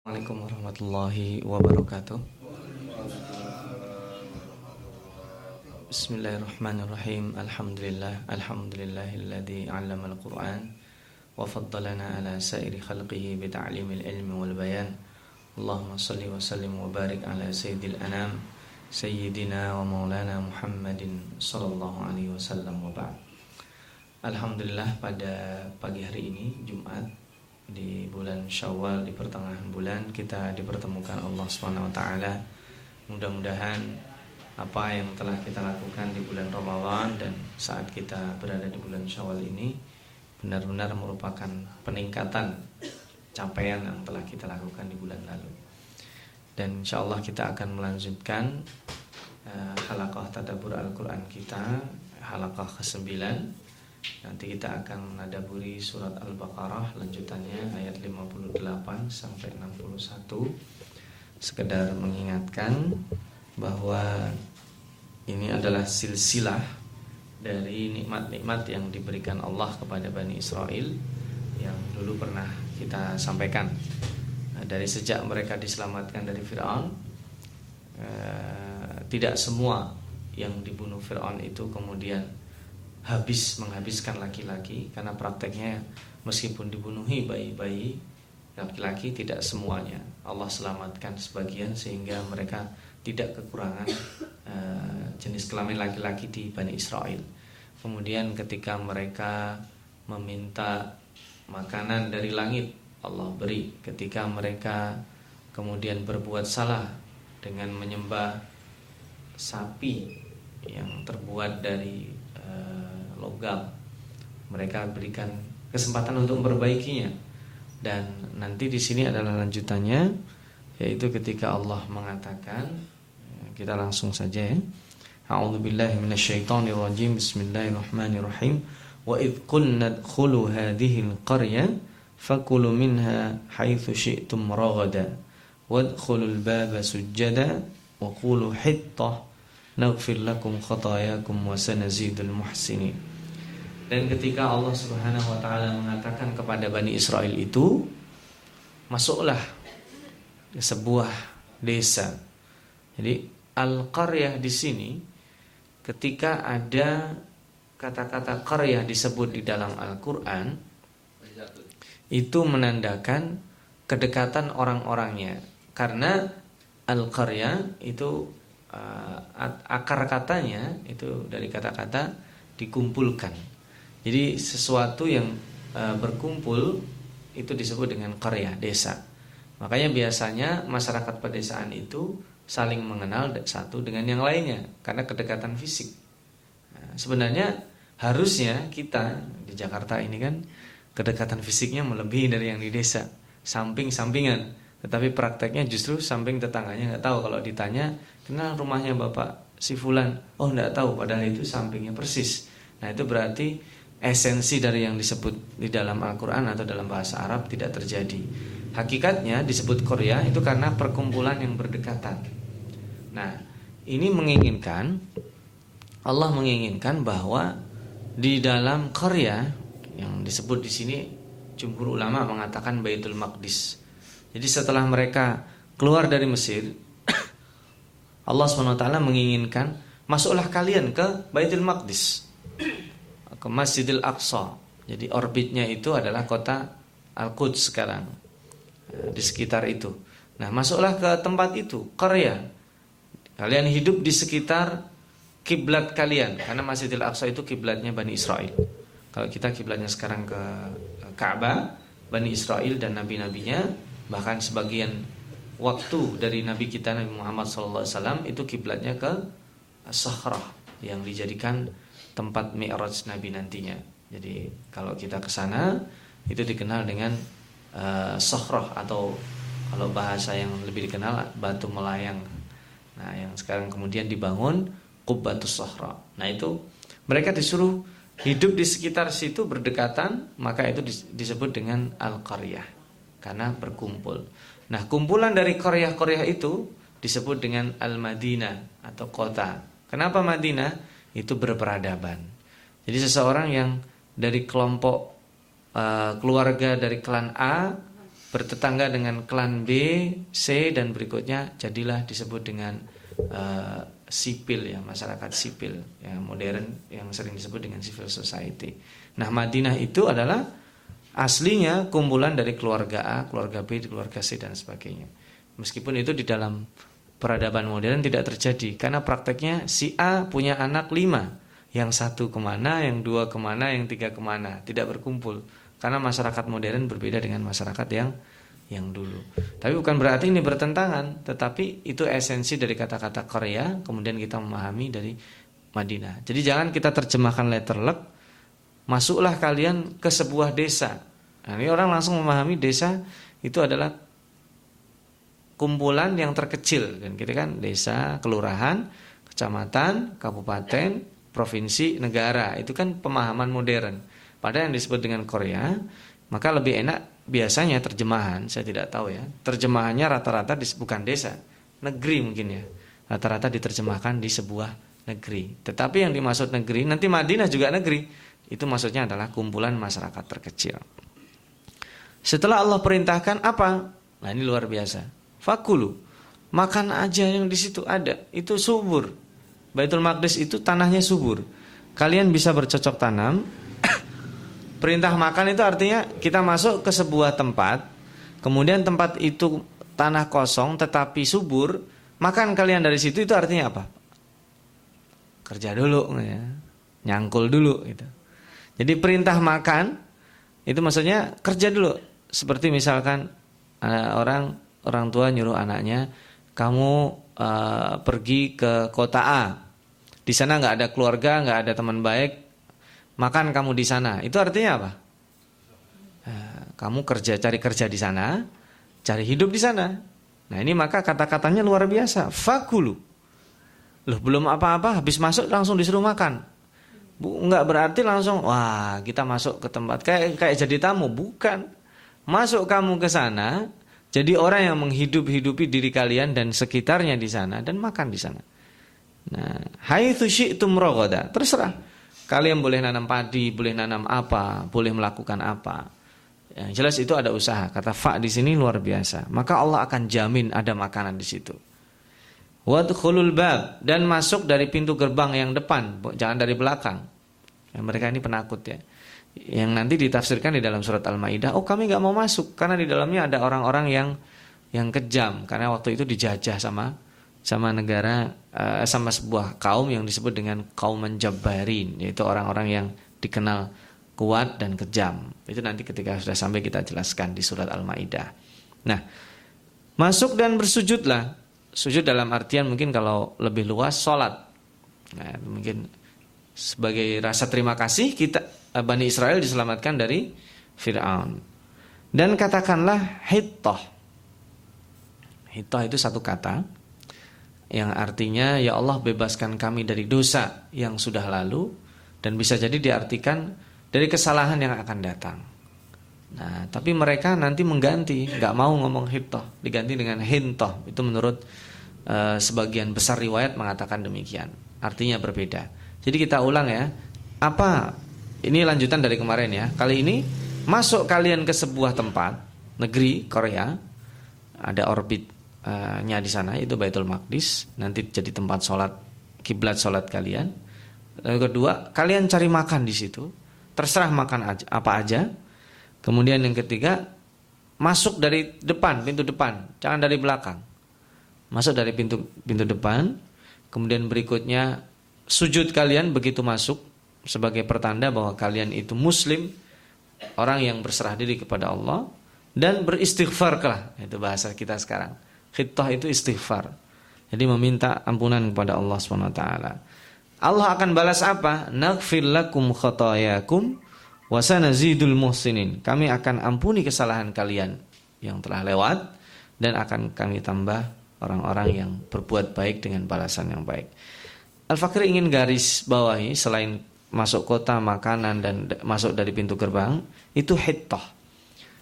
Assalamualaikum warahmatullahi wabarakatuh. Bismillahirrahmanirrahim. Alhamdulillah. Alhamdulillahilladzi 'allama al-Qur'an wa faddalana ala sairi khalqihi bi ta'limil ilmi wal bayan. Allahumma salli wa sallim wa barik ala sayyidil anam sayyidina wa maulana Muhammadin sallallahu alaihi wasallam wa ba'd. Alhamdulillah pada pagi hari ini Jumat di bulan Syawal di pertengahan bulan kita dipertemukan Allah Subhanahu wa taala. Mudah-mudahan apa yang telah kita lakukan di bulan Ramadan dan saat kita berada di bulan Syawal ini benar-benar merupakan peningkatan capaian yang telah kita lakukan di bulan lalu. Dan insya Allah kita akan melanjutkan uh, halaqah tadabbur Al-Qur'an kita, halaqah ke-9 Nanti kita akan menadaburi surat Al-Baqarah lanjutannya ayat 58 sampai 61. Sekedar mengingatkan bahwa ini adalah silsilah dari nikmat-nikmat yang diberikan Allah kepada Bani Israel yang dulu pernah kita sampaikan. Nah, dari sejak mereka diselamatkan dari Firaun, eh, tidak semua yang dibunuh Firaun itu kemudian habis menghabiskan laki-laki karena prakteknya meskipun dibunuhi bayi-bayi laki-laki tidak semuanya Allah selamatkan sebagian sehingga mereka tidak kekurangan uh, jenis kelamin laki-laki di Bani Israel. Kemudian ketika mereka meminta makanan dari langit Allah beri ketika mereka kemudian berbuat salah dengan menyembah sapi yang terbuat dari logam. Mereka berikan kesempatan untuk memperbaikinya. Dan nanti di sini adalah lanjutannya yaitu ketika Allah mengatakan kita langsung saja ya. A'udzubillahi minasyaitonirrajim. Bismillahirrahmanirrahim. Wa idh qulna dkhulu hadhihi al-qarya fakulu minha haitsu syi'tum raghada wadkhulul baba sujjada wa qulu hittah. Naghfir lakum khatayakum wa sanazidul muhsinin dan ketika Allah Subhanahu wa taala mengatakan kepada Bani Israel itu, masuklah ke sebuah desa. Jadi al-qaryah di sini ketika ada kata-kata qaryah disebut di dalam Al-Qur'an itu menandakan kedekatan orang-orangnya. Karena al-qaryah itu uh, akar katanya itu dari kata-kata dikumpulkan jadi sesuatu yang e, berkumpul itu disebut dengan karya desa. Makanya biasanya masyarakat pedesaan itu saling mengenal satu dengan yang lainnya karena kedekatan fisik. Nah, sebenarnya harusnya kita di Jakarta ini kan kedekatan fisiknya melebihi dari yang di desa, samping-sampingan. Tetapi prakteknya justru samping tetangganya nggak tahu kalau ditanya kenal rumahnya bapak si Fulan, oh nggak tahu padahal itu sampingnya persis. Nah itu berarti esensi dari yang disebut di dalam Al-Quran atau dalam bahasa Arab tidak terjadi. Hakikatnya disebut Korea itu karena perkumpulan yang berdekatan. Nah, ini menginginkan Allah menginginkan bahwa di dalam Korea yang disebut di sini jumhur ulama mengatakan Baitul Maqdis. Jadi setelah mereka keluar dari Mesir, Allah SWT menginginkan masuklah kalian ke Baitul Maqdis ke Masjidil Aqsa. Jadi orbitnya itu adalah kota Al-Quds sekarang eh, di sekitar itu. Nah, masuklah ke tempat itu, Korea. Kalian hidup di sekitar kiblat kalian karena Masjidil Aqsa itu kiblatnya Bani Israel. Kalau kita kiblatnya sekarang ke Ka'bah, Bani Israel dan nabi-nabinya, bahkan sebagian waktu dari nabi kita Nabi Muhammad SAW itu kiblatnya ke Sahrah yang dijadikan tempat Mi'raj Nabi nantinya. Jadi kalau kita ke sana itu dikenal dengan uh, sohroh atau kalau bahasa yang lebih dikenal batu melayang. Nah, yang sekarang kemudian dibangun Qubbatus Sohra. Nah, itu mereka disuruh hidup di sekitar situ berdekatan, maka itu disebut dengan al-qaryah karena berkumpul. Nah, kumpulan dari qaryah-qaryah itu disebut dengan al-Madinah atau kota. Kenapa Madinah? Itu berperadaban. Jadi seseorang yang dari kelompok uh, keluarga dari klan A bertetangga dengan klan B, C dan berikutnya jadilah disebut dengan uh, sipil ya, masyarakat sipil yang modern yang sering disebut dengan civil society. Nah, Madinah itu adalah aslinya kumpulan dari keluarga A, keluarga B, keluarga C dan sebagainya. Meskipun itu di dalam peradaban modern tidak terjadi karena prakteknya si A punya anak lima, yang satu ke mana, yang dua ke mana, yang tiga ke mana, tidak berkumpul karena masyarakat modern berbeda dengan masyarakat yang yang dulu. Tapi bukan berarti ini bertentangan, tetapi itu esensi dari kata-kata Korea, kemudian kita memahami dari Madinah. Jadi jangan kita terjemahkan letter luck, masuklah kalian ke sebuah desa. Nah, ini orang langsung memahami desa itu adalah kumpulan yang terkecil dan kita kan desa, kelurahan, kecamatan, kabupaten, provinsi, negara. Itu kan pemahaman modern. Padahal yang disebut dengan Korea, maka lebih enak biasanya terjemahan, saya tidak tahu ya. Terjemahannya rata-rata bukan desa, negeri mungkin ya. Rata-rata diterjemahkan di sebuah negeri. Tetapi yang dimaksud negeri, nanti Madinah juga negeri. Itu maksudnya adalah kumpulan masyarakat terkecil. Setelah Allah perintahkan apa? Nah ini luar biasa. Fakulu. Makan aja yang di situ ada. Itu subur. Baitul Maqdis itu tanahnya subur. Kalian bisa bercocok tanam Perintah makan itu artinya kita masuk ke sebuah tempat, kemudian tempat itu tanah kosong tetapi subur, makan kalian dari situ itu artinya apa? Kerja dulu ya. Nyangkul dulu gitu. Jadi perintah makan itu maksudnya kerja dulu. Seperti misalkan uh, orang orang tua nyuruh anaknya, kamu uh, pergi ke kota A. Di sana nggak ada keluarga, nggak ada teman baik, makan kamu di sana. Itu artinya apa? Nah, kamu kerja cari kerja di sana, cari hidup di sana. Nah ini maka kata-katanya luar biasa. Fakulu. Loh belum apa-apa habis masuk langsung disuruh makan. Bu, enggak berarti langsung wah kita masuk ke tempat kayak kayak jadi tamu, bukan. Masuk kamu ke sana, jadi orang yang menghidup-hidupi diri kalian dan sekitarnya di sana dan makan di sana. Nah, haitsu syi'tum ragada. Terserah. Kalian boleh nanam padi, boleh nanam apa, boleh melakukan apa. Yang jelas itu ada usaha. Kata fa di sini luar biasa. Maka Allah akan jamin ada makanan di situ. Wadkhulul bab dan masuk dari pintu gerbang yang depan, jangan dari belakang. Ya, mereka ini penakut ya. Yang nanti ditafsirkan di dalam surat Al-Maidah, oh kami nggak mau masuk karena di dalamnya ada orang-orang yang yang kejam karena waktu itu dijajah sama sama negara uh, sama sebuah kaum yang disebut dengan kaum menjabarin yaitu orang-orang yang dikenal kuat dan kejam. Itu nanti ketika sudah sampai kita jelaskan di surat Al-Maidah. Nah, masuk dan bersujudlah. Sujud dalam artian mungkin kalau lebih luas salat. Nah, mungkin sebagai rasa terima kasih kita eh, Bani Israel diselamatkan dari Firaun. Dan katakanlah hittah. Hittah itu satu kata yang artinya ya Allah bebaskan kami dari dosa yang sudah lalu dan bisa jadi diartikan dari kesalahan yang akan datang. Nah, tapi mereka nanti mengganti, nggak mau ngomong hitoh, diganti dengan hintoh. Itu menurut uh, sebagian besar riwayat mengatakan demikian. Artinya berbeda. Jadi kita ulang ya. Apa? Ini lanjutan dari kemarin ya. Kali ini masuk kalian ke sebuah tempat negeri Korea, ada orbit nya di sana itu Baitul Maqdis. Nanti jadi tempat sholat kiblat sholat kalian. Lalu kedua kalian cari makan di situ. Terserah makan aja, apa aja. Kemudian yang ketiga masuk dari depan pintu depan. Jangan dari belakang. Masuk dari pintu pintu depan. Kemudian berikutnya sujud kalian begitu masuk sebagai pertanda bahwa kalian itu muslim orang yang berserah diri kepada Allah dan beristighfarlah itu bahasa kita sekarang Khittah itu istighfar. Jadi meminta ampunan kepada Allah SWT. Allah akan balas apa? Naghfir lakum khotayakum wa sanazidul muhsinin. Kami akan ampuni kesalahan kalian yang telah lewat dan akan kami tambah orang-orang yang berbuat baik dengan balasan yang baik. Al-Fakir ingin garis bawahi selain masuk kota, makanan dan masuk dari pintu gerbang, itu hittah.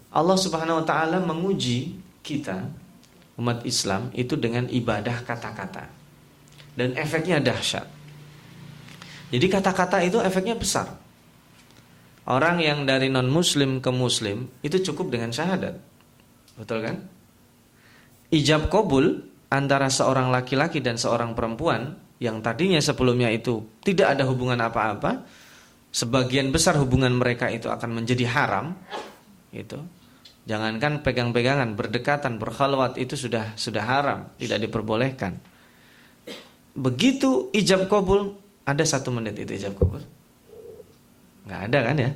Allah Subhanahu wa taala menguji kita umat Islam itu dengan ibadah kata-kata. Dan efeknya dahsyat. Jadi kata-kata itu efeknya besar. Orang yang dari non muslim ke muslim itu cukup dengan syahadat. Betul kan? Ijab kabul antara seorang laki-laki dan seorang perempuan yang tadinya sebelumnya itu tidak ada hubungan apa-apa, sebagian besar hubungan mereka itu akan menjadi haram, itu. Jangankan pegang-pegangan, berdekatan, berkhalwat itu sudah sudah haram, tidak diperbolehkan. Begitu ijab kabul, ada satu menit itu ijab kabul. Nggak ada kan ya?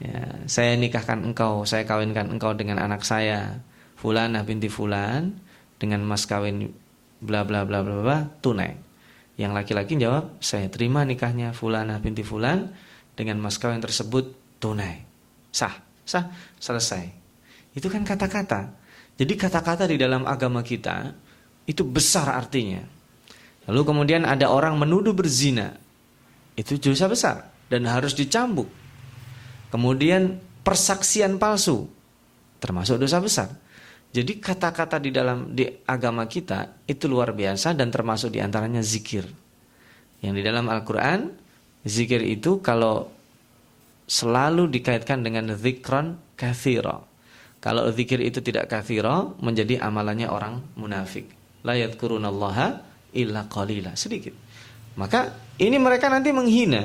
ya? Saya nikahkan engkau, saya kawinkan engkau dengan anak saya, Fulanah binti Fulan, dengan mas kawin bla bla bla bla bla tunai. Yang laki-laki jawab, saya terima nikahnya Fulanah binti Fulan dengan mas kawin tersebut tunai. Sah, sah, selesai. Itu kan kata-kata. Jadi kata-kata di dalam agama kita itu besar artinya. Lalu kemudian ada orang menuduh berzina. Itu dosa besar dan harus dicambuk. Kemudian persaksian palsu termasuk dosa besar. Jadi kata-kata di dalam di agama kita itu luar biasa dan termasuk di antaranya zikir. Yang di dalam Al-Quran zikir itu kalau selalu dikaitkan dengan zikran kathira. Kalau zikir itu tidak kathira menjadi amalannya orang munafik. La yadkurunallaha illa qalila. Sedikit. Maka ini mereka nanti menghina.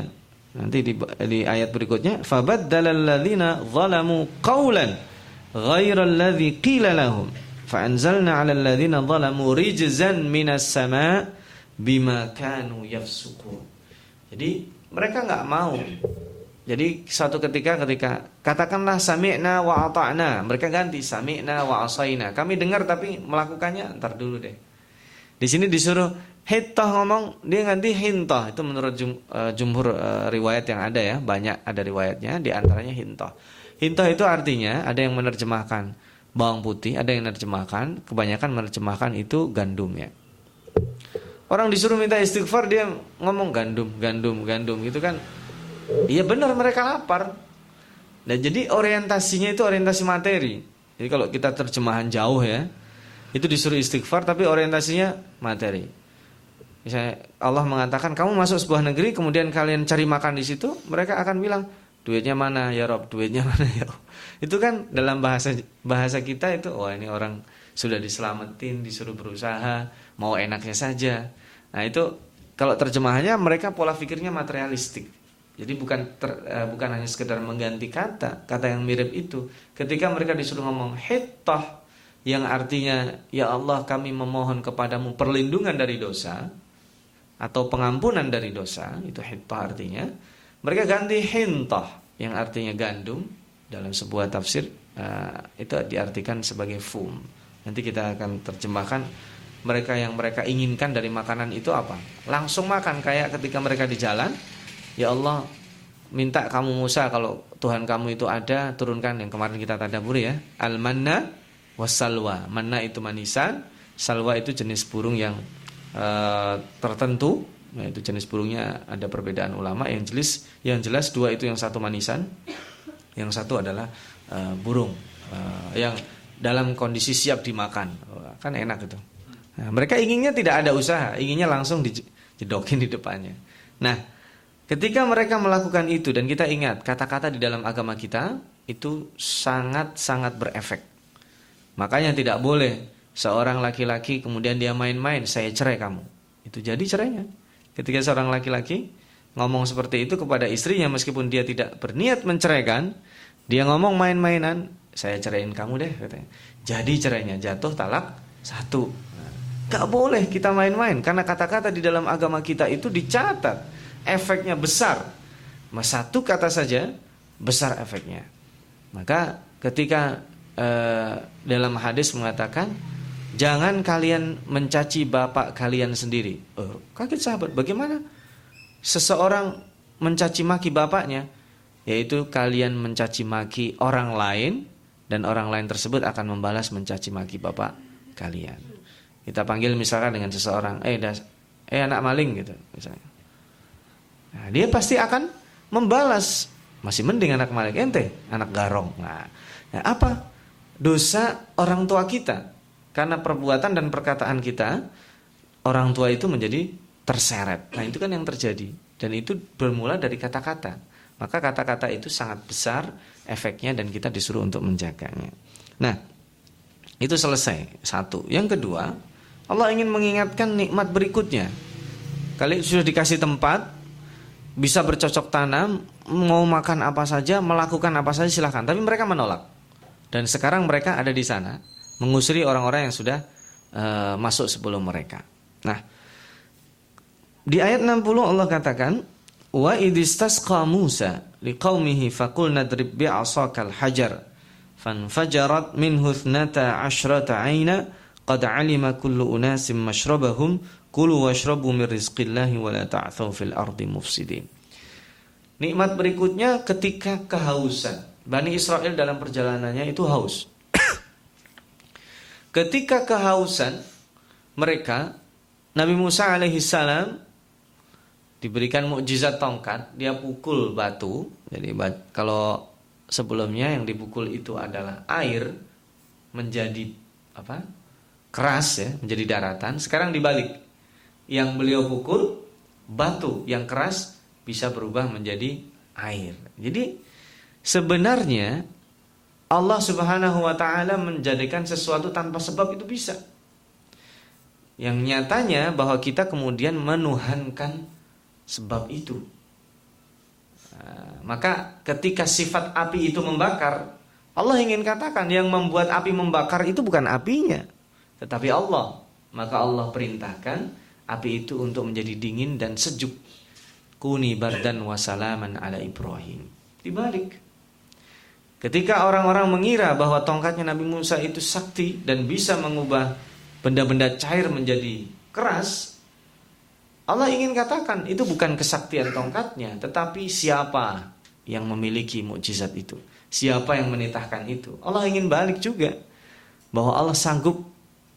Nanti di, di ayat berikutnya fabaddalal ladzina zalamu qawlan غير الذي قيل لهم فأنزلنا على الذين ظلموا رجزا من السماء بما كانوا يفسقون Jadi mereka nggak mau. Jadi satu ketika ketika katakanlah sami'na wa ata'na, mereka ganti sami'na wa asaina. Kami dengar tapi melakukannya ntar dulu deh. Di sini disuruh hitah ngomong, dia ganti hintah Itu menurut jum, uh, jumhur uh, riwayat yang ada ya, banyak ada riwayatnya di antaranya hintoh. Hintah itu artinya ada yang menerjemahkan bawang putih, ada yang menerjemahkan, kebanyakan menerjemahkan itu gandum ya. Orang disuruh minta istighfar dia ngomong gandum, gandum, gandum gitu kan. Iya benar mereka lapar. Dan jadi orientasinya itu orientasi materi. Jadi kalau kita terjemahan jauh ya, itu disuruh istighfar tapi orientasinya materi. Misalnya Allah mengatakan kamu masuk sebuah negeri kemudian kalian cari makan di situ, mereka akan bilang duitnya mana? Ya Rob duitnya mana? Ya Rob. Itu kan dalam bahasa bahasa kita itu wah ini orang sudah diselamatin disuruh berusaha mau enaknya saja. Nah itu kalau terjemahannya mereka pola pikirnya materialistik. Jadi bukan ter, uh, bukan hanya sekedar mengganti kata kata yang mirip itu. Ketika mereka disuruh ngomong hittah yang artinya ya Allah kami memohon kepadamu perlindungan dari dosa atau pengampunan dari dosa itu hittah artinya mereka ganti hintah yang artinya gandum dalam sebuah tafsir uh, itu diartikan sebagai fum. Nanti kita akan terjemahkan mereka yang mereka inginkan dari makanan itu apa? Langsung makan kayak ketika mereka di jalan, ya Allah minta kamu Musa kalau Tuhan kamu itu ada turunkan yang kemarin kita tadaburi ya al manna wasalwa manna itu manisan salwa itu jenis burung yang uh, tertentu Nah, itu jenis burungnya ada perbedaan ulama yang jelas yang jelas dua itu yang satu manisan, yang satu adalah uh, burung uh, yang dalam kondisi siap dimakan. kan enak itu. Nah, mereka inginnya tidak ada usaha, inginnya langsung dijedokin di depannya. Nah, ketika mereka melakukan itu dan kita ingat kata-kata di dalam agama kita itu sangat-sangat berefek. Makanya tidak boleh seorang laki-laki kemudian dia main-main, saya cerai kamu. Itu jadi cerainya. Ketika seorang laki-laki ngomong seperti itu kepada istrinya meskipun dia tidak berniat menceraikan, dia ngomong main-mainan, saya ceraiin kamu deh katanya. Jadi cerainya jatuh talak satu. Gak boleh kita main-main karena kata-kata di dalam agama kita itu dicatat efeknya besar. Mas satu kata saja besar efeknya. Maka ketika eh, dalam hadis mengatakan Jangan kalian mencaci bapak kalian sendiri. Oh, kaget sahabat, bagaimana seseorang mencaci maki bapaknya? Yaitu kalian mencaci maki orang lain dan orang lain tersebut akan membalas mencaci maki bapak kalian. Kita panggil misalkan dengan seseorang, eh das, eh anak maling gitu misalnya. Nah, dia pasti akan membalas masih mending anak maling ente, anak garong. Nah, nah apa dosa orang tua kita? Karena perbuatan dan perkataan kita orang tua itu menjadi terseret. Nah, itu kan yang terjadi dan itu bermula dari kata-kata. Maka kata-kata itu sangat besar efeknya dan kita disuruh untuk menjaganya. Nah, Itu selesai. Satu. Yang kedua, Allah ingin mengingatkan nikmat berikutnya. Kalian sudah dikasih tempat, bisa bercocok tanam, mau makan apa saja, melakukan apa saja silahkan. Tapi mereka menolak. Dan sekarang mereka ada di sana, mengusiri orang-orang yang sudah uh, masuk sebelum mereka. Nah, di ayat 60 Allah katakan, Wa idistasqa Musa liqaumihi faqul nadrib bi'asakal hajar fanfajarat minhu thnata ashrata aina qad alima kullu unasim mashrabahum kulu washrabu min rizqillahi wa la ta'thaw fil ardi mufsidin Nikmat berikutnya ketika kehausan. Bani Israel dalam perjalanannya itu haus. Ketika kehausan mereka Nabi Musa alaihi salam diberikan mukjizat tongkat, dia pukul batu. Jadi kalau sebelumnya yang dipukul itu adalah air menjadi apa? keras ya, menjadi daratan. Sekarang dibalik. Yang beliau pukul batu yang keras bisa berubah menjadi air. Jadi sebenarnya Allah Subhanahu wa taala menjadikan sesuatu tanpa sebab itu bisa. Yang nyatanya bahwa kita kemudian menuhankan sebab itu. Nah, maka ketika sifat api itu membakar, Allah ingin katakan yang membuat api membakar itu bukan apinya, tetapi Allah. Maka Allah perintahkan api itu untuk menjadi dingin dan sejuk. Kuni bardan wasalaman ala Ibrahim. Dibalik. Ketika orang-orang mengira bahwa tongkatnya Nabi Musa itu sakti dan bisa mengubah benda-benda cair menjadi keras, Allah ingin katakan itu bukan kesaktian tongkatnya, tetapi siapa yang memiliki mukjizat itu? Siapa yang menitahkan itu? Allah ingin balik juga bahwa Allah sanggup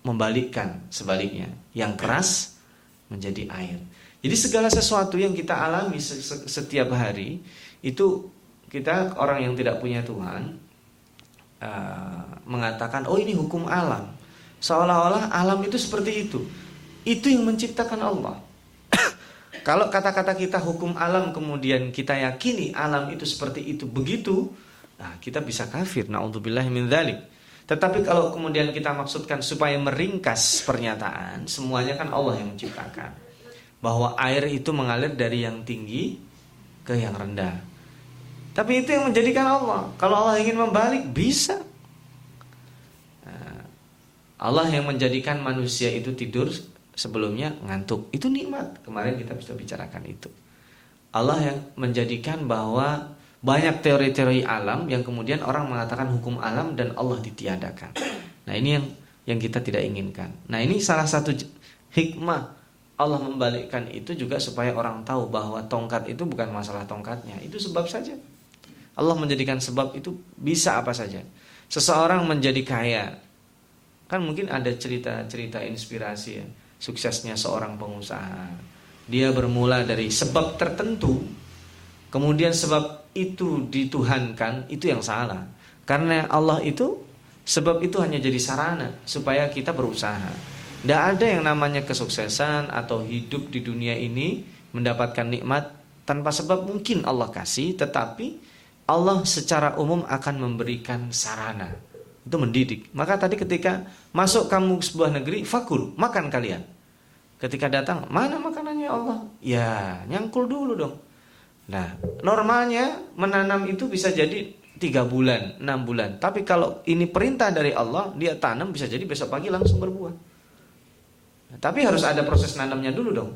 membalikkan sebaliknya yang keras menjadi air. Jadi segala sesuatu yang kita alami setiap hari itu kita orang yang tidak punya Tuhan uh, mengatakan oh ini hukum alam. Seolah-olah alam itu seperti itu. Itu yang menciptakan Allah. Kalau kata-kata kita hukum alam kemudian kita yakini alam itu seperti itu begitu, nah kita bisa kafir. Nauzubillah min dzalik. Tetapi kalau kemudian kita maksudkan supaya meringkas pernyataan, semuanya kan Allah yang menciptakan. Bahwa air itu mengalir dari yang tinggi ke yang rendah. Tapi itu yang menjadikan Allah. Kalau Allah ingin membalik, bisa. Nah, Allah yang menjadikan manusia itu tidur sebelumnya ngantuk. Itu nikmat. Kemarin kita bisa bicarakan itu. Allah yang menjadikan bahwa banyak teori-teori alam yang kemudian orang mengatakan hukum alam dan Allah ditiadakan. Nah, ini yang yang kita tidak inginkan. Nah, ini salah satu hikmah Allah membalikkan itu juga supaya orang tahu bahwa tongkat itu bukan masalah tongkatnya, itu sebab saja. Allah menjadikan sebab itu bisa apa saja. Seseorang menjadi kaya, kan mungkin ada cerita-cerita inspirasi ya suksesnya seorang pengusaha. Dia bermula dari sebab tertentu, kemudian sebab itu dituhankan, itu yang salah. Karena Allah itu sebab itu hanya jadi sarana supaya kita berusaha. Tidak ada yang namanya kesuksesan atau hidup di dunia ini mendapatkan nikmat tanpa sebab mungkin Allah kasih, tetapi Allah secara umum akan memberikan sarana itu mendidik. Maka tadi ketika masuk kamu sebuah negeri, fakul, makan kalian. Ketika datang, mana makanannya Allah? Ya, nyangkul dulu dong. Nah, normalnya menanam itu bisa jadi tiga bulan, enam bulan. Tapi kalau ini perintah dari Allah, dia tanam bisa jadi besok pagi langsung berbuah. Nah, tapi harus ada proses nanamnya dulu dong.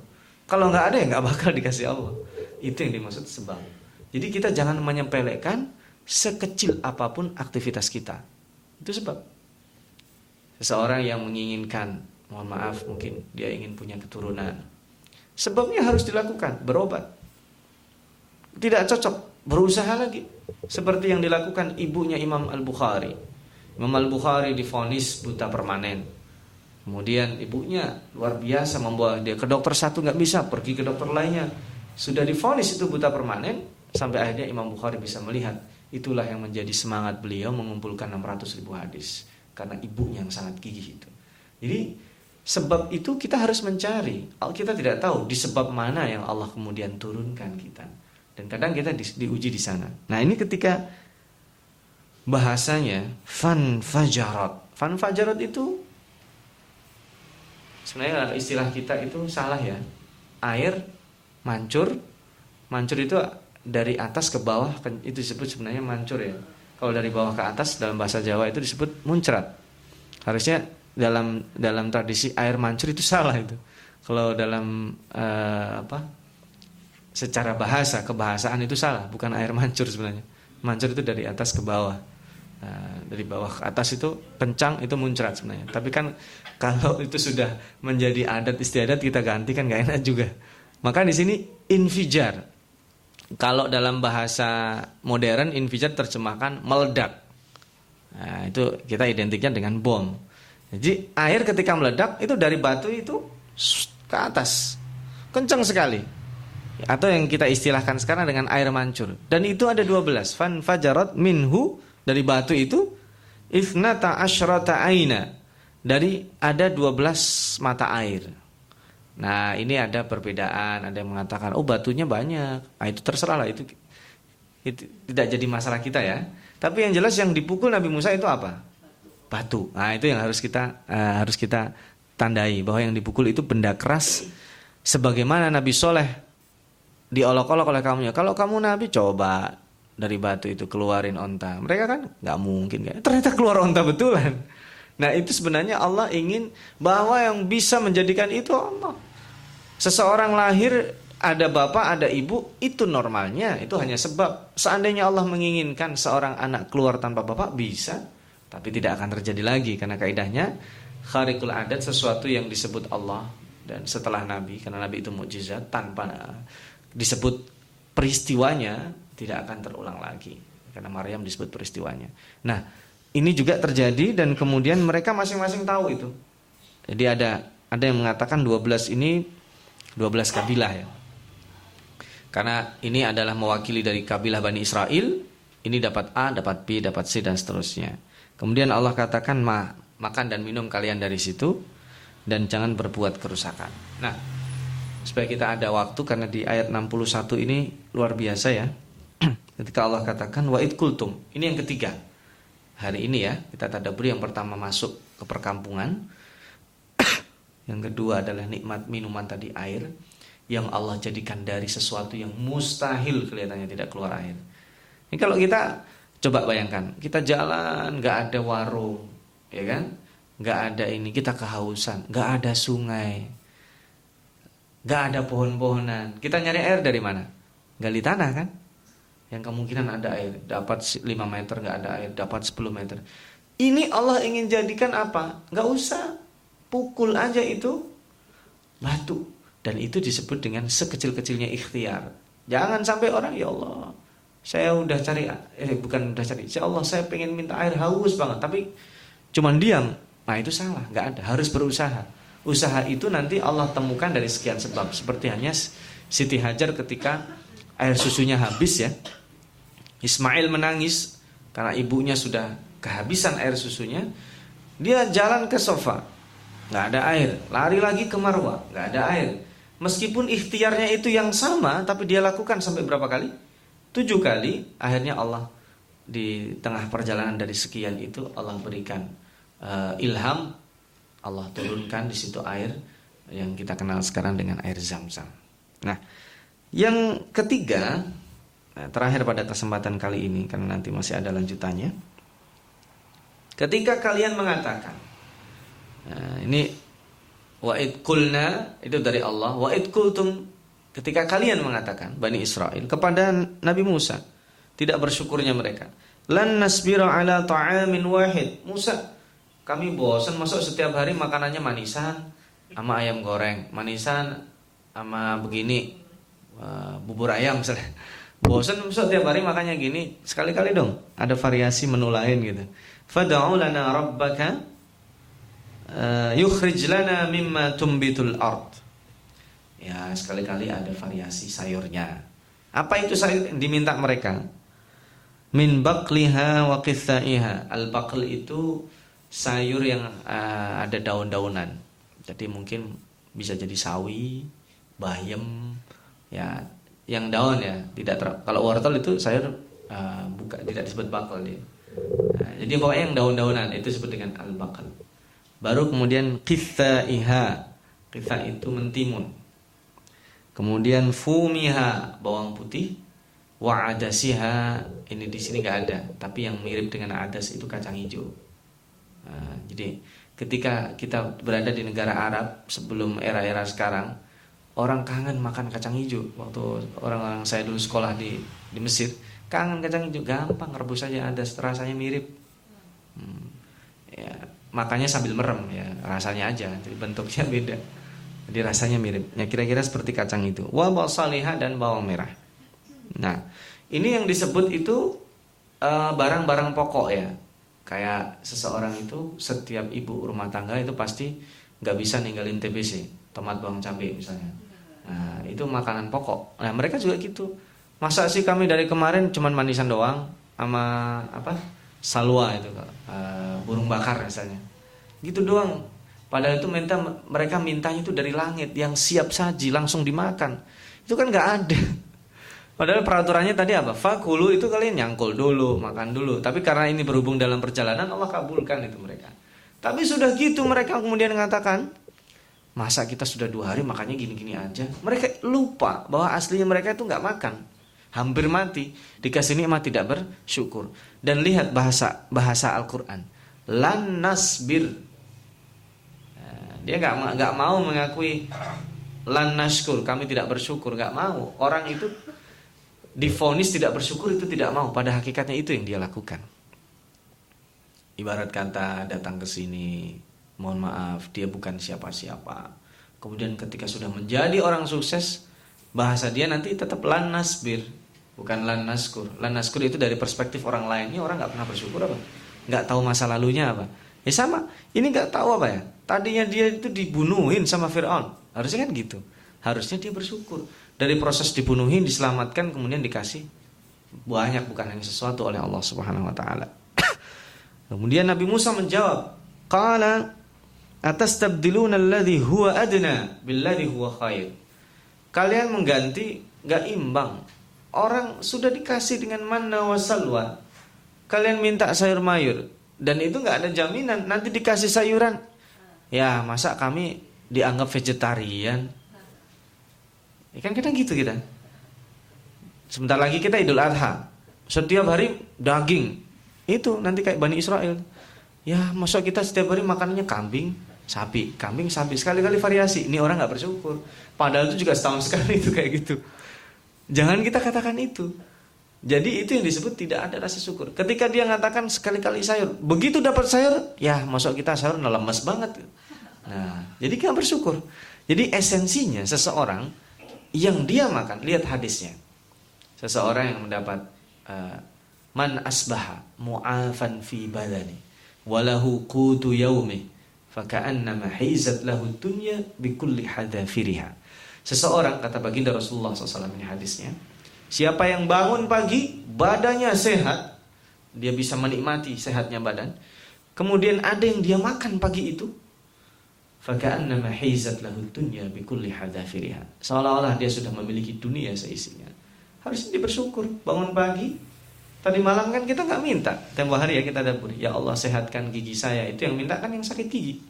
Kalau nggak ada ya nggak bakal dikasih Allah. Itu yang dimaksud sebab. Jadi kita jangan menyempelekan sekecil apa pun aktivitas kita. Itu sebab seseorang yang menginginkan, mohon maaf mungkin dia ingin punya keturunan. Sebabnya harus dilakukan, berobat. Tidak cocok, berusaha lagi. Seperti yang dilakukan ibunya Imam Al-Bukhari. Imam Al-Bukhari difonis buta permanen. Kemudian ibunya luar biasa membawa dia ke dokter satu nggak bisa, pergi ke dokter lainnya. Sudah difonis itu buta permanen, sampai akhirnya Imam Bukhari bisa melihat Itulah yang menjadi semangat beliau mengumpulkan 600 ribu hadis karena ibunya yang sangat gigih itu. Jadi sebab itu kita harus mencari. Kita tidak tahu di sebab mana yang Allah kemudian turunkan kita. Dan kadang kita di, diuji di sana. Nah ini ketika bahasanya fan fajarat Fanfajarat itu sebenarnya istilah kita itu salah ya. Air mancur, mancur itu dari atas ke bawah itu disebut sebenarnya mancur ya. Kalau dari bawah ke atas dalam bahasa Jawa itu disebut muncrat. Harusnya dalam dalam tradisi air mancur itu salah itu. Kalau dalam uh, apa? Secara bahasa kebahasaan itu salah, bukan air mancur sebenarnya. Mancur itu dari atas ke bawah. Nah, dari bawah ke atas itu kencang itu muncrat sebenarnya. Tapi kan kalau itu sudah menjadi adat istiadat kita ganti kan gak enak juga. Maka di sini infijar kalau dalam bahasa modern infijar terjemahkan meledak. Nah, itu kita identiknya dengan bom. Jadi air ketika meledak itu dari batu itu ke atas. Kencang sekali. Atau yang kita istilahkan sekarang dengan air mancur. Dan itu ada 12. Fan fajarat minhu dari batu itu ifnata asyrata aina. Dari ada 12 mata air. Nah ini ada perbedaan, ada yang mengatakan oh batunya banyak, nah, itu terserah lah itu, itu tidak jadi masalah kita ya. Tapi yang jelas yang dipukul Nabi Musa itu apa? Batu. Nah itu yang harus kita uh, harus kita tandai bahwa yang dipukul itu benda keras. Sebagaimana Nabi Soleh diolok-olok oleh kamunya. Kalau kamu Nabi coba dari batu itu keluarin onta. Mereka kan nggak mungkin kan. Ternyata keluar onta betulan. Nah itu sebenarnya Allah ingin bahwa yang bisa menjadikan itu Allah. Seseorang lahir ada bapak, ada ibu, itu normalnya, itu hanya sebab. Seandainya Allah menginginkan seorang anak keluar tanpa bapak, bisa. Tapi tidak akan terjadi lagi, karena kaidahnya, kharikul adat sesuatu yang disebut Allah. Dan setelah Nabi, karena Nabi itu mukjizat tanpa disebut peristiwanya, tidak akan terulang lagi. Karena Maryam disebut peristiwanya. Nah, ini juga terjadi dan kemudian mereka masing-masing tahu itu. Jadi ada ada yang mengatakan 12 ini 12 kabilah ya. Karena ini adalah mewakili dari kabilah Bani Israel, ini dapat A, dapat B, dapat C dan seterusnya. Kemudian Allah katakan Ma, makan dan minum kalian dari situ dan jangan berbuat kerusakan. Nah, supaya kita ada waktu karena di ayat 61 ini luar biasa ya. Ketika Allah katakan wa kultum. Ini yang ketiga hari ini ya kita tadabur yang pertama masuk ke perkampungan. Yang kedua adalah nikmat minuman tadi air. Yang Allah jadikan dari sesuatu yang mustahil kelihatannya tidak keluar air. Ini kalau kita coba bayangkan. Kita jalan nggak ada warung ya kan? Nggak ada ini kita kehausan. Nggak ada sungai. Nggak ada pohon-pohonan. Kita nyari air dari mana? Gali tanah kan yang kemungkinan ada air dapat 5 meter nggak ada air dapat 10 meter. Ini Allah ingin jadikan apa? Nggak usah. Pukul aja itu. Batu. Dan itu disebut dengan sekecil-kecilnya ikhtiar. Jangan sampai orang ya Allah saya udah cari eh bukan udah cari. Ya Allah saya pengen minta air haus banget. Tapi cuman diam. Nah itu salah. Nggak ada. Harus berusaha. Usaha itu nanti Allah temukan dari sekian sebab. Seperti hanya Siti Hajar ketika air susunya habis ya Ismail menangis karena ibunya sudah kehabisan air susunya. Dia jalan ke sofa, nggak ada air. Lari lagi ke Marwah, nggak ada air. Meskipun ikhtiarnya itu yang sama, tapi dia lakukan sampai berapa kali? Tujuh kali. Akhirnya Allah di tengah perjalanan dari sekian itu Allah berikan uh, ilham. Allah turunkan di situ air yang kita kenal sekarang dengan air zam-zam. Nah, yang ketiga terakhir pada kesempatan kali ini karena nanti masih ada lanjutannya. Ketika kalian mengatakan nah, ini wa'id kulna itu dari Allah wa'id kultum ketika kalian mengatakan Bani Israel kepada Nabi Musa tidak bersyukurnya mereka. Lan nasbira ala ta'amin wahid. Musa kami bosan masuk setiap hari makanannya manisan sama ayam goreng manisan sama begini uh, bubur ayam misalnya Bosan tiap hari makanya gini, sekali-kali dong ada variasi menu lain gitu. Fad'u lana rabbaka uh, yukhrij lana mimma tumbitul ard. Ya, sekali-kali ada variasi sayurnya. Apa itu sayur yang diminta mereka? Min baqliha wa qithaiha. Al-baql itu sayur yang uh, ada daun-daunan. Jadi mungkin bisa jadi sawi, bayam, ya yang daun ya tidak ter, kalau wortel itu sayur uh, buka tidak disebut bakal dia Nah, jadi pokoknya yang daun-daunan itu disebut dengan al-bakal. Baru kemudian iha, Kitha itu mentimun. Kemudian fumiha bawang putih. Wa adasiha ini di sini nggak ada, tapi yang mirip dengan adas itu kacang hijau. Nah, jadi ketika kita berada di negara Arab sebelum era-era sekarang, orang kangen makan kacang hijau. Waktu orang-orang saya dulu sekolah di di Mesir, kangen kacang hijau, gampang rebus saja adas, rasanya mirip. Hmm, ya, makanya sambil merem ya rasanya aja, jadi bentuknya beda. Jadi rasanya mirip. Ya kira-kira seperti kacang itu. Wa salihah dan bawang merah. Nah, ini yang disebut itu eh, barang-barang uh, pokok ya. Kayak seseorang itu setiap ibu rumah tangga itu pasti nggak bisa ninggalin TBC, tomat bawang cabai misalnya. Nah, itu makanan pokok. Nah, mereka juga gitu. Masa sih kami dari kemarin cuman manisan doang sama apa? Salwa itu uh, burung bakar misalnya. Gitu doang Padahal itu minta mereka mintanya itu dari langit yang siap saji langsung dimakan. Itu kan nggak ada. Padahal peraturannya tadi apa? Fakulu itu kalian nyangkul dulu, makan dulu. Tapi karena ini berhubung dalam perjalanan Allah kabulkan itu mereka. Tapi sudah gitu mereka kemudian mengatakan, masa kita sudah dua hari makannya gini-gini aja. Mereka lupa bahwa aslinya mereka itu nggak makan, hampir mati. Dikasih nikmat tidak bersyukur. Dan lihat bahasa bahasa Al-Quran. Lan nasbir dia nggak nggak mau mengakui lan nashkur, kami tidak bersyukur, nggak mau. Orang itu difonis tidak bersyukur itu tidak mau. Pada hakikatnya itu yang dia lakukan. Ibarat kata datang ke sini, mohon maaf, dia bukan siapa-siapa. Kemudian ketika sudah menjadi orang sukses, bahasa dia nanti tetap lan nasbir, bukan lan naskur. Lan naskur itu dari perspektif orang lain. Ini orang nggak pernah bersyukur apa? Nggak tahu masa lalunya apa? Ya sama, ini nggak tahu apa ya? Tadinya dia itu dibunuhin sama Fir'aun. Harusnya kan gitu. Harusnya dia bersyukur. Dari proses dibunuhin, diselamatkan, kemudian dikasih banyak bukan hanya sesuatu oleh Allah Subhanahu wa taala. kemudian Nabi Musa menjawab, "Qala atastabdiluna alladhi huwa adna billadhi huwa khair." Kalian mengganti gak imbang. Orang sudah dikasih dengan manna wa salwa. Kalian minta sayur mayur dan itu nggak ada jaminan nanti dikasih sayuran Ya masa kami dianggap vegetarian? Ya kan kita gitu kita. Sebentar lagi kita Idul Adha. Setiap hari daging. Itu nanti kayak Bani Israel. Ya masa kita setiap hari makanannya kambing, sapi, kambing, sapi. Sekali-kali variasi. Ini orang nggak bersyukur. Padahal itu juga setahun sekali itu kayak gitu. Jangan kita katakan itu. Jadi itu yang disebut tidak ada rasa syukur. Ketika dia mengatakan sekali-kali sayur, begitu dapat sayur, ya masuk kita sayur lemes banget. Nah, jadi kita bersyukur. Jadi esensinya seseorang yang dia makan, lihat hadisnya. Seseorang yang mendapat uh, man asbaha mu'afan fi badani walahu qutu yaumi faka'annama hizat lahu dunya bikulli hadafiriha. Seseorang kata baginda Rasulullah SAW ini hadisnya, siapa yang bangun pagi badannya sehat, dia bisa menikmati sehatnya badan. Kemudian ada yang dia makan pagi itu, Faka'annama hizat lahu dunya bikulli hadafiriha. Seolah-olah dia sudah memiliki dunia seisinya. Harusnya dia bersyukur. Bangun pagi, tadi malam kan kita nggak minta. Tempo hari ya kita dapur. Ya Allah sehatkan gigi saya. Itu yang minta kan yang sakit gigi.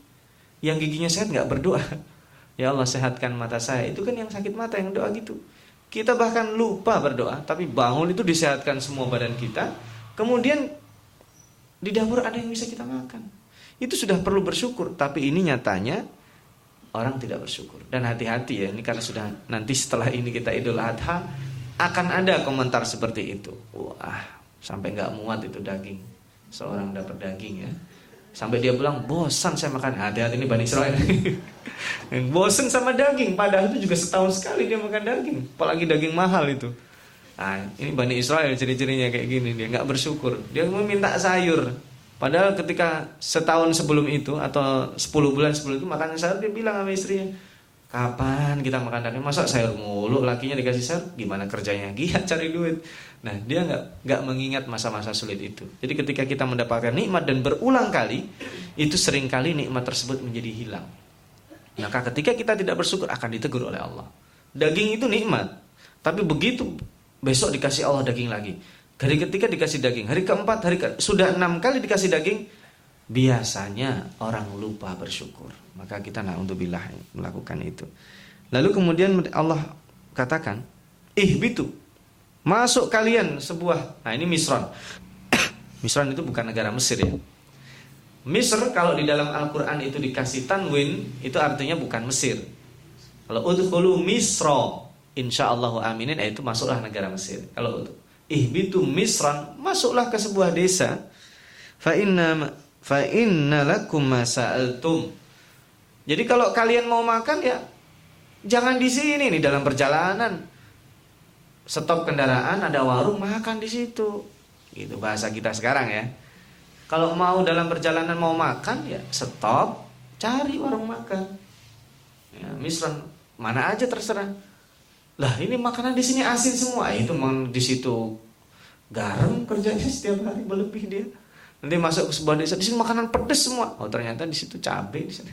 Yang giginya sehat nggak berdoa. Ya Allah sehatkan mata saya. Itu kan yang sakit mata yang doa gitu. Kita bahkan lupa berdoa, tapi bangun itu disehatkan semua badan kita. Kemudian di dapur ada yang bisa kita makan itu sudah perlu bersyukur tapi ini nyatanya orang tidak bersyukur dan hati-hati ya ini karena sudah nanti setelah ini kita Idul Adha akan ada komentar seperti itu wah sampai nggak muat itu daging. Seorang dapat daging ya. Sampai dia bilang bosan saya makan. Hati-hati ini Bani Israel. Bosan sama daging. Padahal itu juga setahun sekali dia makan daging. Apalagi daging mahal itu. Nah ini Bani Israel ciri-cirinya kayak gini. Dia nggak bersyukur. Dia mau minta sayur. Padahal ketika setahun sebelum itu atau 10 bulan sebelum itu makan sayur dia bilang sama istrinya, kapan kita makan daging? Masa sayur mulu lakinya dikasih sayur? Gimana kerjanya? Giat cari duit. Nah dia nggak nggak mengingat masa-masa sulit itu. Jadi ketika kita mendapatkan nikmat dan berulang kali, itu sering kali nikmat tersebut menjadi hilang. Maka ketika kita tidak bersyukur akan ditegur oleh Allah. Daging itu nikmat, tapi begitu besok dikasih Allah daging lagi, Hari ketiga dikasih daging, hari keempat, hari ke sudah enam kali dikasih daging, biasanya orang lupa bersyukur. Maka kita nak untuk bilah melakukan itu. Lalu kemudian Allah katakan, ih bitu, masuk kalian sebuah, nah ini Misron. Misron itu bukan negara Mesir ya. Misr kalau di dalam Al-Quran itu dikasih tanwin, itu artinya bukan Mesir. Kalau udhulu Misro, insya Allah aminin, itu masuklah negara Mesir. Kalau ihbitu Misran, masuklah ke sebuah desa. Fa inna fa inna lakum masa'altum. Jadi kalau kalian mau makan ya jangan di sini nih dalam perjalanan. Stop kendaraan ada warung makan di situ. Gitu bahasa kita sekarang ya. Kalau mau dalam perjalanan mau makan ya stop, cari warung makan. Ya, misran mana aja terserah. Lah ini makanan di sini asin semua. Itu memang di situ garam kerjanya setiap hari berlebih dia. Nanti masuk ke sebuah desa di sini makanan pedes semua. Oh ternyata di situ cabai di sana.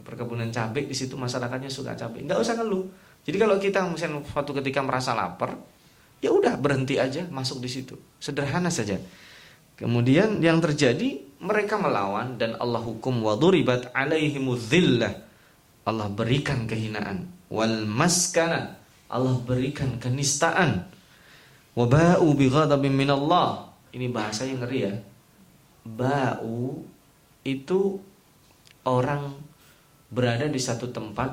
Perkebunan cabai di situ masyarakatnya suka cabai. Nggak usah ngeluh. Jadi kalau kita misalnya suatu ketika merasa lapar, ya udah berhenti aja masuk di situ. Sederhana saja. Kemudian yang terjadi mereka melawan dan Allah hukum waduribat alaihimudhillah. Allah berikan kehinaan wal maskana. Allah berikan kenistaan. Wabau bighadabin minallah. Ini bahasa yang ngeri ya. Ba'u itu orang berada di satu tempat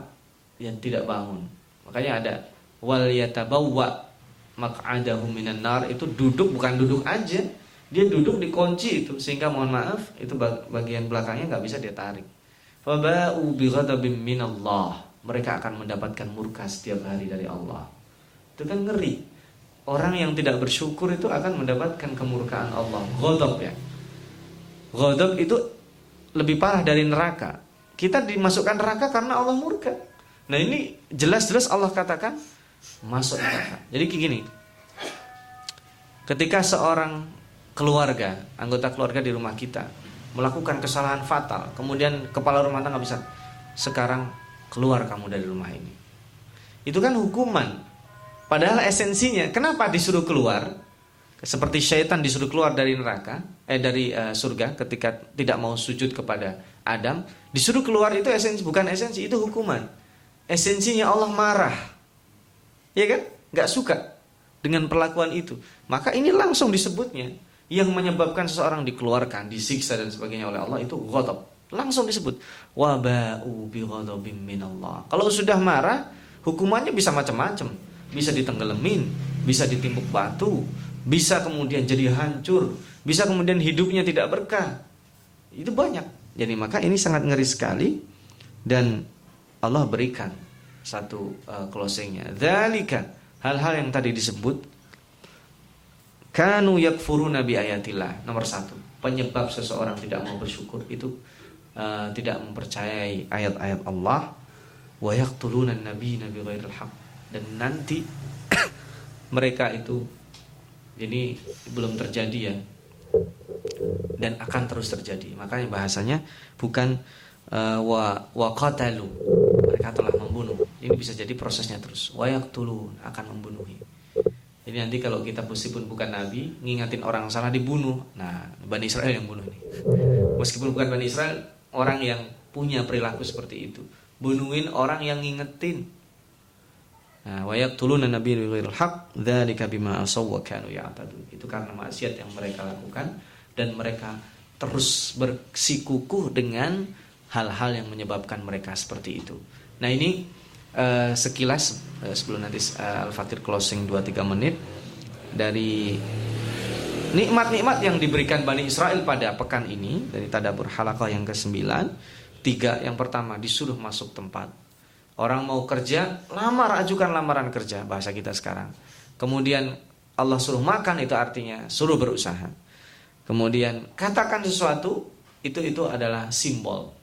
yang tidak bangun. Makanya ada wal yatabawwa maq'adahu minan nar itu duduk bukan duduk aja dia duduk di kunci itu sehingga mohon maaf itu bagian belakangnya nggak bisa dia tarik. Faba'u bighadabim minallah. Mereka akan mendapatkan murka setiap hari dari Allah. Itu kan ngeri. Orang yang tidak bersyukur itu akan mendapatkan kemurkaan Allah. Ghadab ya. Ghadab itu lebih parah dari neraka. Kita dimasukkan neraka karena Allah murka. Nah ini jelas-jelas Allah katakan masuk neraka. Jadi kayak gini. Ketika seorang keluarga, anggota keluarga di rumah kita melakukan kesalahan fatal, kemudian kepala rumah tangga bisa sekarang keluar kamu dari rumah ini. Itu kan hukuman. Padahal esensinya, kenapa disuruh keluar? Seperti syaitan disuruh keluar dari neraka, eh dari uh, surga ketika tidak mau sujud kepada Adam, disuruh keluar itu esensi bukan esensi, itu hukuman. Esensinya Allah marah. Ya kan? Gak suka dengan perlakuan itu. Maka ini langsung disebutnya yang menyebabkan seseorang dikeluarkan, disiksa dan sebagainya oleh Allah itu ghadab. Langsung disebut waba'u bi ghadabim minallah. Kalau sudah marah, hukumannya bisa macam-macam. Bisa ditenggelamin, bisa ditimpuk batu, bisa kemudian jadi hancur, bisa kemudian hidupnya tidak berkah. Itu banyak. Jadi maka ini sangat ngeri sekali dan Allah berikan satu uh, closingnya. Dzalika hal-hal yang tadi disebut Kanu yakfuruna bi ayatillah. Nomor satu, penyebab seseorang tidak mau bersyukur itu uh, tidak mempercayai ayat-ayat Allah. Wa yaqtuluna nabi nabi ghairil. Dan nanti mereka itu ini belum terjadi ya dan akan terus terjadi. Makanya bahasanya bukan uh, wa qatalu. Mereka telah membunuh. Ini bisa jadi prosesnya terus. Wa yaqtulun akan membunuhi. Jadi nanti kalau kita meskipun bukan nabi, ngingatin orang salah dibunuh. Nah, Bani Israel yang bunuh nih. Meskipun bukan Bani Israel, orang yang punya perilaku seperti itu. Bunuhin orang yang ngingetin. Nah, wa yaqtuluna nabi ghairil haq dzalika bima asaw wa kanu. Itu karena maksiat yang mereka lakukan dan mereka terus bersikukuh dengan hal-hal yang menyebabkan mereka seperti itu. Nah, ini uh, sekilas uh, sebelum nanti uh, Al-Fatir closing 2-3 menit dari nikmat-nikmat yang diberikan Bani Israel pada pekan ini dari Tadabur Halakah yang ke-9 tiga yang pertama disuruh masuk tempat orang mau kerja lamar ajukan lamaran kerja bahasa kita sekarang kemudian Allah suruh makan itu artinya suruh berusaha kemudian katakan sesuatu itu itu adalah simbol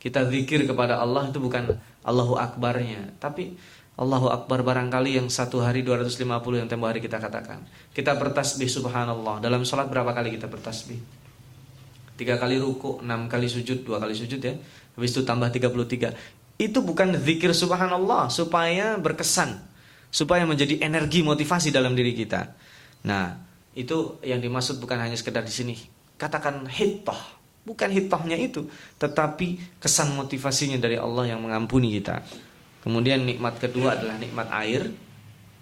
kita zikir kepada Allah itu bukan Allahu Akbarnya. Tapi Allahu Akbar barangkali yang satu hari 250 yang tempo hari kita katakan. Kita bertasbih subhanallah. Dalam sholat berapa kali kita bertasbih? Tiga kali ruku, enam kali sujud, dua kali sujud ya. Habis itu tambah 33. Itu bukan zikir subhanallah supaya berkesan. Supaya menjadi energi motivasi dalam diri kita. Nah, itu yang dimaksud bukan hanya sekedar di sini. Katakan hittah. Bukan hittahnya itu, tetapi kesan motivasinya dari Allah yang mengampuni kita. Kemudian nikmat kedua adalah nikmat air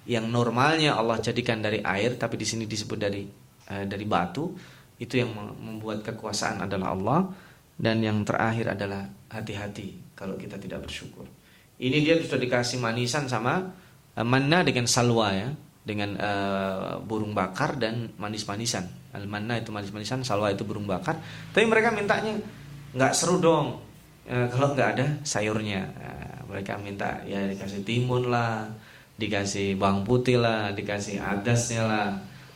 yang normalnya Allah jadikan dari air tapi di sini disebut dari uh, dari batu. Itu yang membuat kekuasaan adalah Allah dan yang terakhir adalah hati-hati kalau kita tidak bersyukur. Ini dia sudah dikasih manisan sama uh, manna dengan salwa ya dengan uh, burung bakar dan manis-manisan. Al-manna itu manis-manisan, salwa itu burung bakar. Tapi mereka mintanya nggak seru dong uh, kalau nggak ada sayurnya. Uh, mereka minta ya dikasih timun lah, dikasih bawang putih lah, dikasih adasnya lah.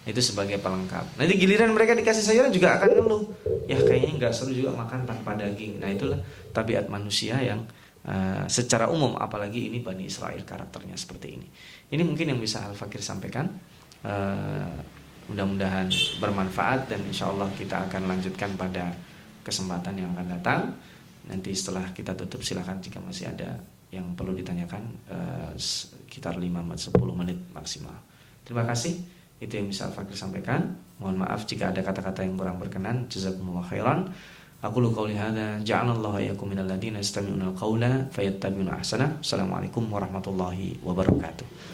Itu sebagai pelengkap. Nanti giliran mereka dikasih sayuran juga akan ngeluh. Ya kayaknya nggak seru juga makan tanpa daging. Nah itulah tabiat manusia yang uh, secara umum apalagi ini Bani Israel karakternya seperti ini. Ini mungkin yang bisa Al Fakir sampaikan. Uh, mudah-mudahan bermanfaat dan insya Allah kita akan lanjutkan pada kesempatan yang akan datang. Nanti setelah kita tutup silahkan jika masih ada yang perlu ditanyakan uh, sekitar 5-10 menit maksimal. Terima kasih. Itu yang bisa Al Fakir sampaikan. Mohon maaf jika ada kata-kata yang kurang berkenan. Jazakumullah khairan. Aku lu qauli hadza ja'alallahu iyyakum minal ladina yastami'una al-qaula fayattabi'una ahsana. Assalamualaikum warahmatullahi wabarakatuh.